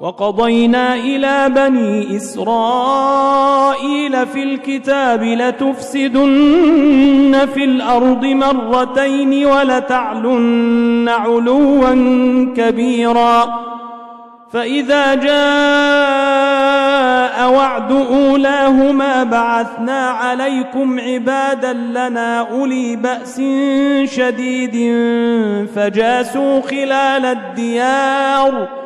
وقضينا إلى بني إسرائيل في الكتاب لتفسدن في الأرض مرتين ولتعلن علوا كبيرا. فإذا جاء وعد أولاهما بعثنا عليكم عبادا لنا أولي بأس شديد فجاسوا خلال الديار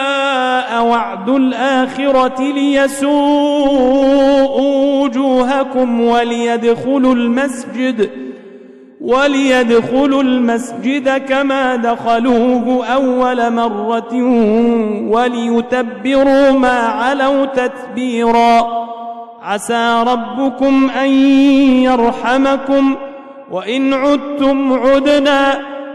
جاء وعد الآخرة ليسوءوا وجوهكم وليدخلوا المسجد وليدخلوا المسجد كما دخلوه أول مرة وليتبروا ما علوا تتبيرا عسى ربكم أن يرحمكم وإن عدتم عدنا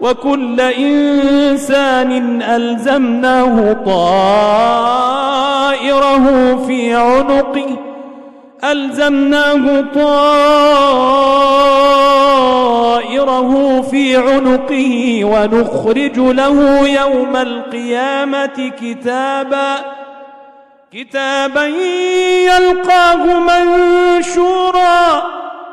وكل إنسان ألزمناه طائره في عنقه. ألزمناه طائره في عنقه ونخرج له يوم القيامة كتابا. كتابا يلقاه منشورا.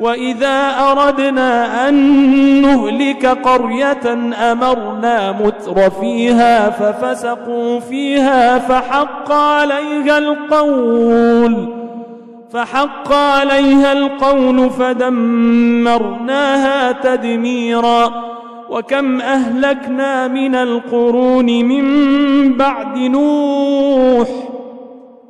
وإذا أردنا أن نهلك قرية أمرنا متر فيها ففسقوا فيها فحق عليها القول فحق عليها القول فدمرناها تدميرا. وكم أهلكنا من القرون من بعد نوح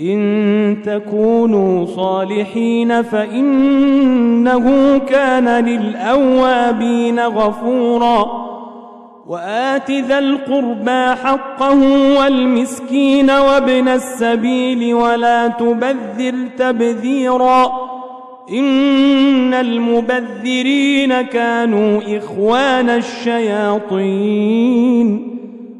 إن تكونوا صالحين فإنه كان للأوابين غفورا. وآت ذا القربى حقه والمسكين وابن السبيل ولا تبذر تبذيرا. إن المبذرين كانوا إخوان الشياطين.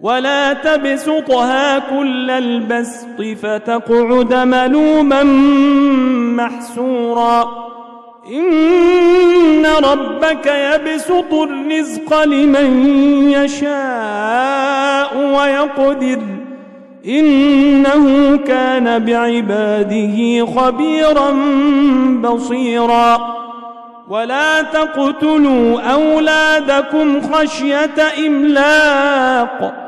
ولا تبسطها كل البسط فتقعد ملوما محسورا إن ربك يبسط الرزق لمن يشاء ويقدر إنه كان بعباده خبيرا بصيرا ولا تقتلوا أولادكم خشية إملاق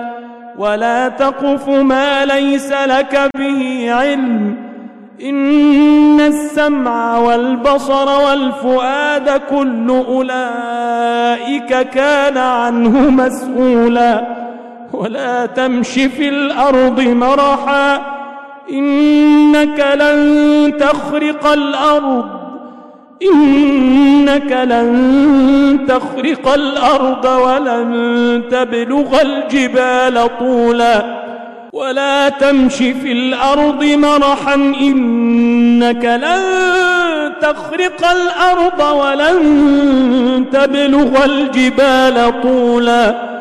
ولا تقف ما ليس لك به علم. إن السمع والبصر والفؤاد كل أولئك كان عنه مسؤولا. ولا تمش في الأرض مرحا. إنك لن تخرق الأرض. إنك لن تخرق الأرض ولن تبلغ الجبال طولا ولا تمش في الأرض مرحا إنك لن تخرق الأرض ولن تبلغ الجبال طولا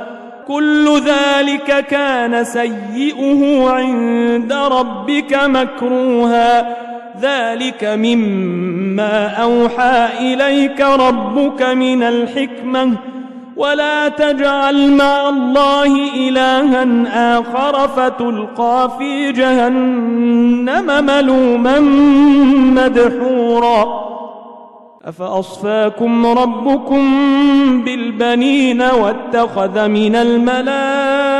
كل ذلك كان سيئه عند ربك مكروها ذلك مما أوحى إليك ربك من الحكمة. ولا تجعل مع الله إلها آخر فتلقى في جهنم ملوما مدحورا. أفأصفاكم ربكم بالبنين واتخذ من الملائكة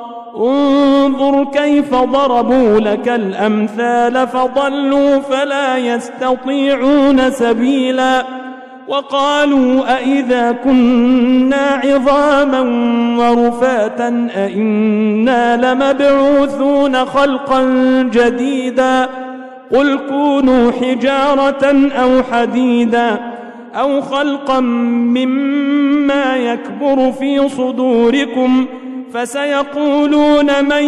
انظر كيف ضربوا لك الأمثال فضلوا فلا يستطيعون سبيلا وقالوا أئذا كنا عظاما ورفاتا أئنا لمبعوثون خلقا جديدا قل كونوا حجارة أو حديدا أو خلقا مما يكبر في صدوركم فسيقولون من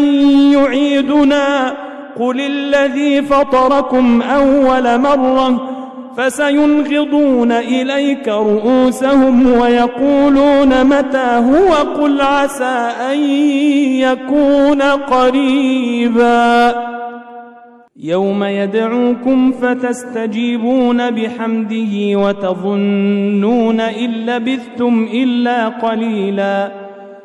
يعيدنا قل الذي فطركم أول مرة فسينغضون إليك رؤوسهم ويقولون متى هو قل عسى أن يكون قريبا يوم يدعوكم فتستجيبون بحمده وتظنون إن لبثتم إلا قليلا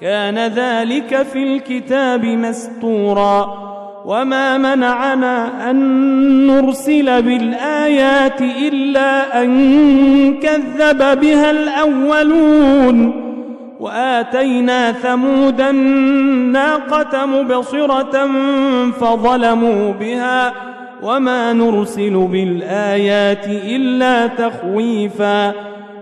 كان ذلك في الكتاب مستورا. وما منعنا أن نرسل بالآيات إلا أن كذب بها الأولون. وآتينا ثمود الناقة مبصرة فظلموا بها. وما نرسل بالآيات إلا تخويفا.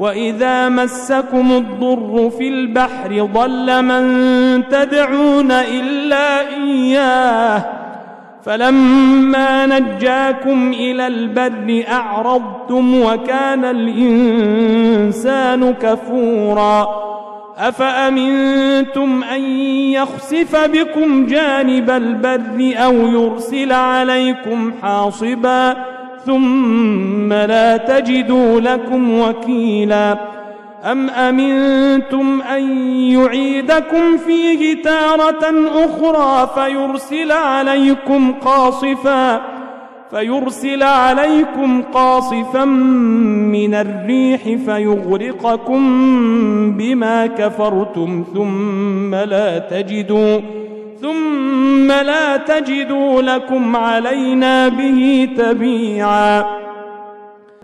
وإذا مسكم الضر في البحر ضل من تدعون إلا إياه فلما نجاكم إلى البر أعرضتم وكان الإنسان كفورا أفأمنتم أن يخسف بكم جانب البر أو يرسل عليكم حاصباً ثم لا تجدوا لكم وكيلا. أم أمنتم أن يعيدكم فيه تارة أخرى فيرسل عليكم قاصفا فيرسل عليكم قاصفا من الريح فيغرقكم بما كفرتم ثم لا تجدوا ثم لا تجدوا لكم علينا به تبيعا.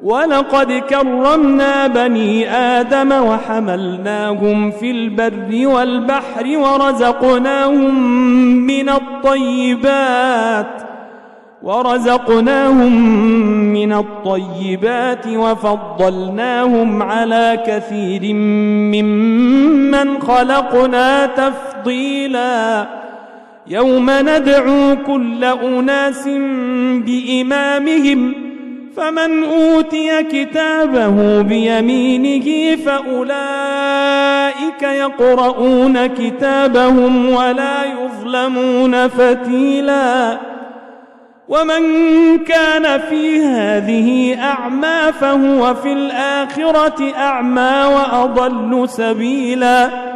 ولقد كرمنا بني آدم وحملناهم في البر والبحر ورزقناهم من الطيبات ورزقناهم من الطيبات وفضلناهم على كثير ممن خلقنا تفضيلاً. يوم ندعو كل أناس بإمامهم فمن أوتي كتابه بيمينه فأولئك يقرؤون كتابهم ولا يظلمون فتيلا. ومن كان في هذه أعمى فهو في الآخرة أعمى وأضل سبيلاً.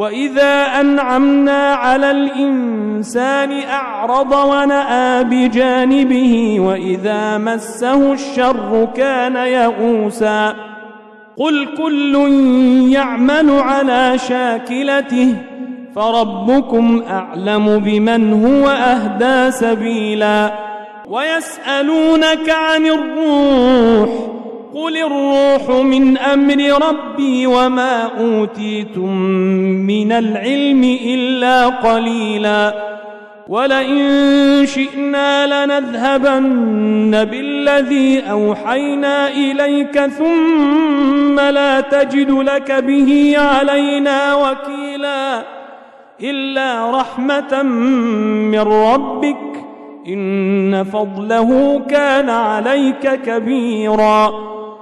وإذا أنعمنا على الإنسان أعرض ونأى بجانبه وإذا مسه الشر كان يئوسا قل كل يعمل على شاكلته فربكم أعلم بمن هو أهدى سبيلا ويسألونك عن الروح قل الروح من أمر ربي وما أوتيتم من العلم إلا قليلا ولئن شئنا لنذهبن بالذي أوحينا إليك ثم لا تجد لك به علينا وكيلا إلا رحمة من ربك إن فضله كان عليك كبيراً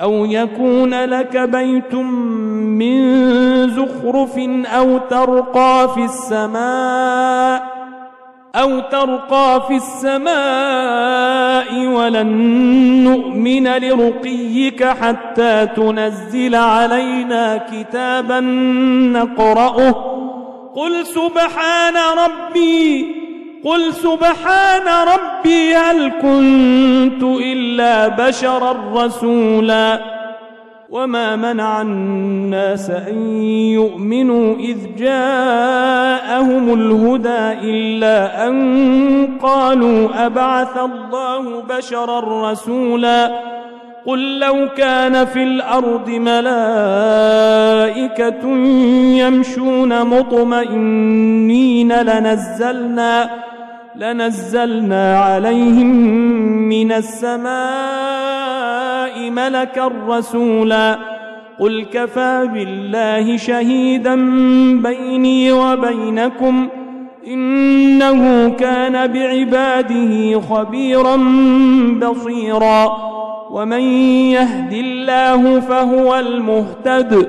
أو يكون لك بيت من زخرف أو ترقى في السماء أو ترقى في السماء ولن نؤمن لرقيك حتى تنزل علينا كتابا نقرأه. قل سبحان ربي قل سبحان ربي هل كنت إلا بشرا رسولا وما منع الناس أن يؤمنوا إذ جاءهم الهدى إلا أن قالوا أبعث الله بشرا رسولا قل لو كان في الأرض ملائكة يمشون مطمئنين لنزلنا لنزلنا عليهم من السماء ملكا رسولا. قل كفى بالله شهيدا بيني وبينكم إنه كان بعباده خبيرا بصيرا. ومن يهد الله فهو المهتد.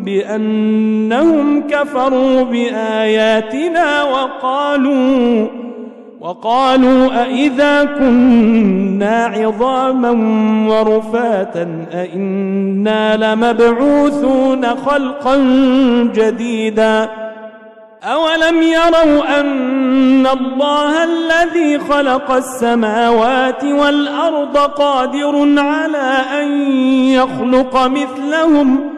بأنهم كفروا بآياتنا وقالوا وقالوا أئذا كنا عظاما ورفاتا أئنا لمبعوثون خلقا جديدا أولم يروا أن الله الذي خلق السماوات والأرض قادر على أن يخلق مثلهم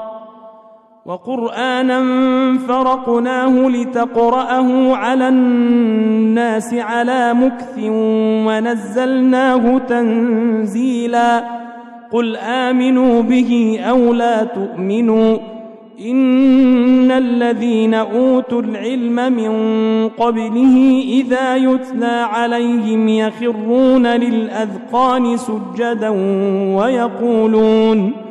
وقرآنا فرقناه لتقرأه على الناس على مكث ونزلناه تنزيلا قل آمنوا به أو لا تؤمنوا إن الذين أوتوا العلم من قبله إذا يتلى عليهم يخرون للأذقان سجدا ويقولون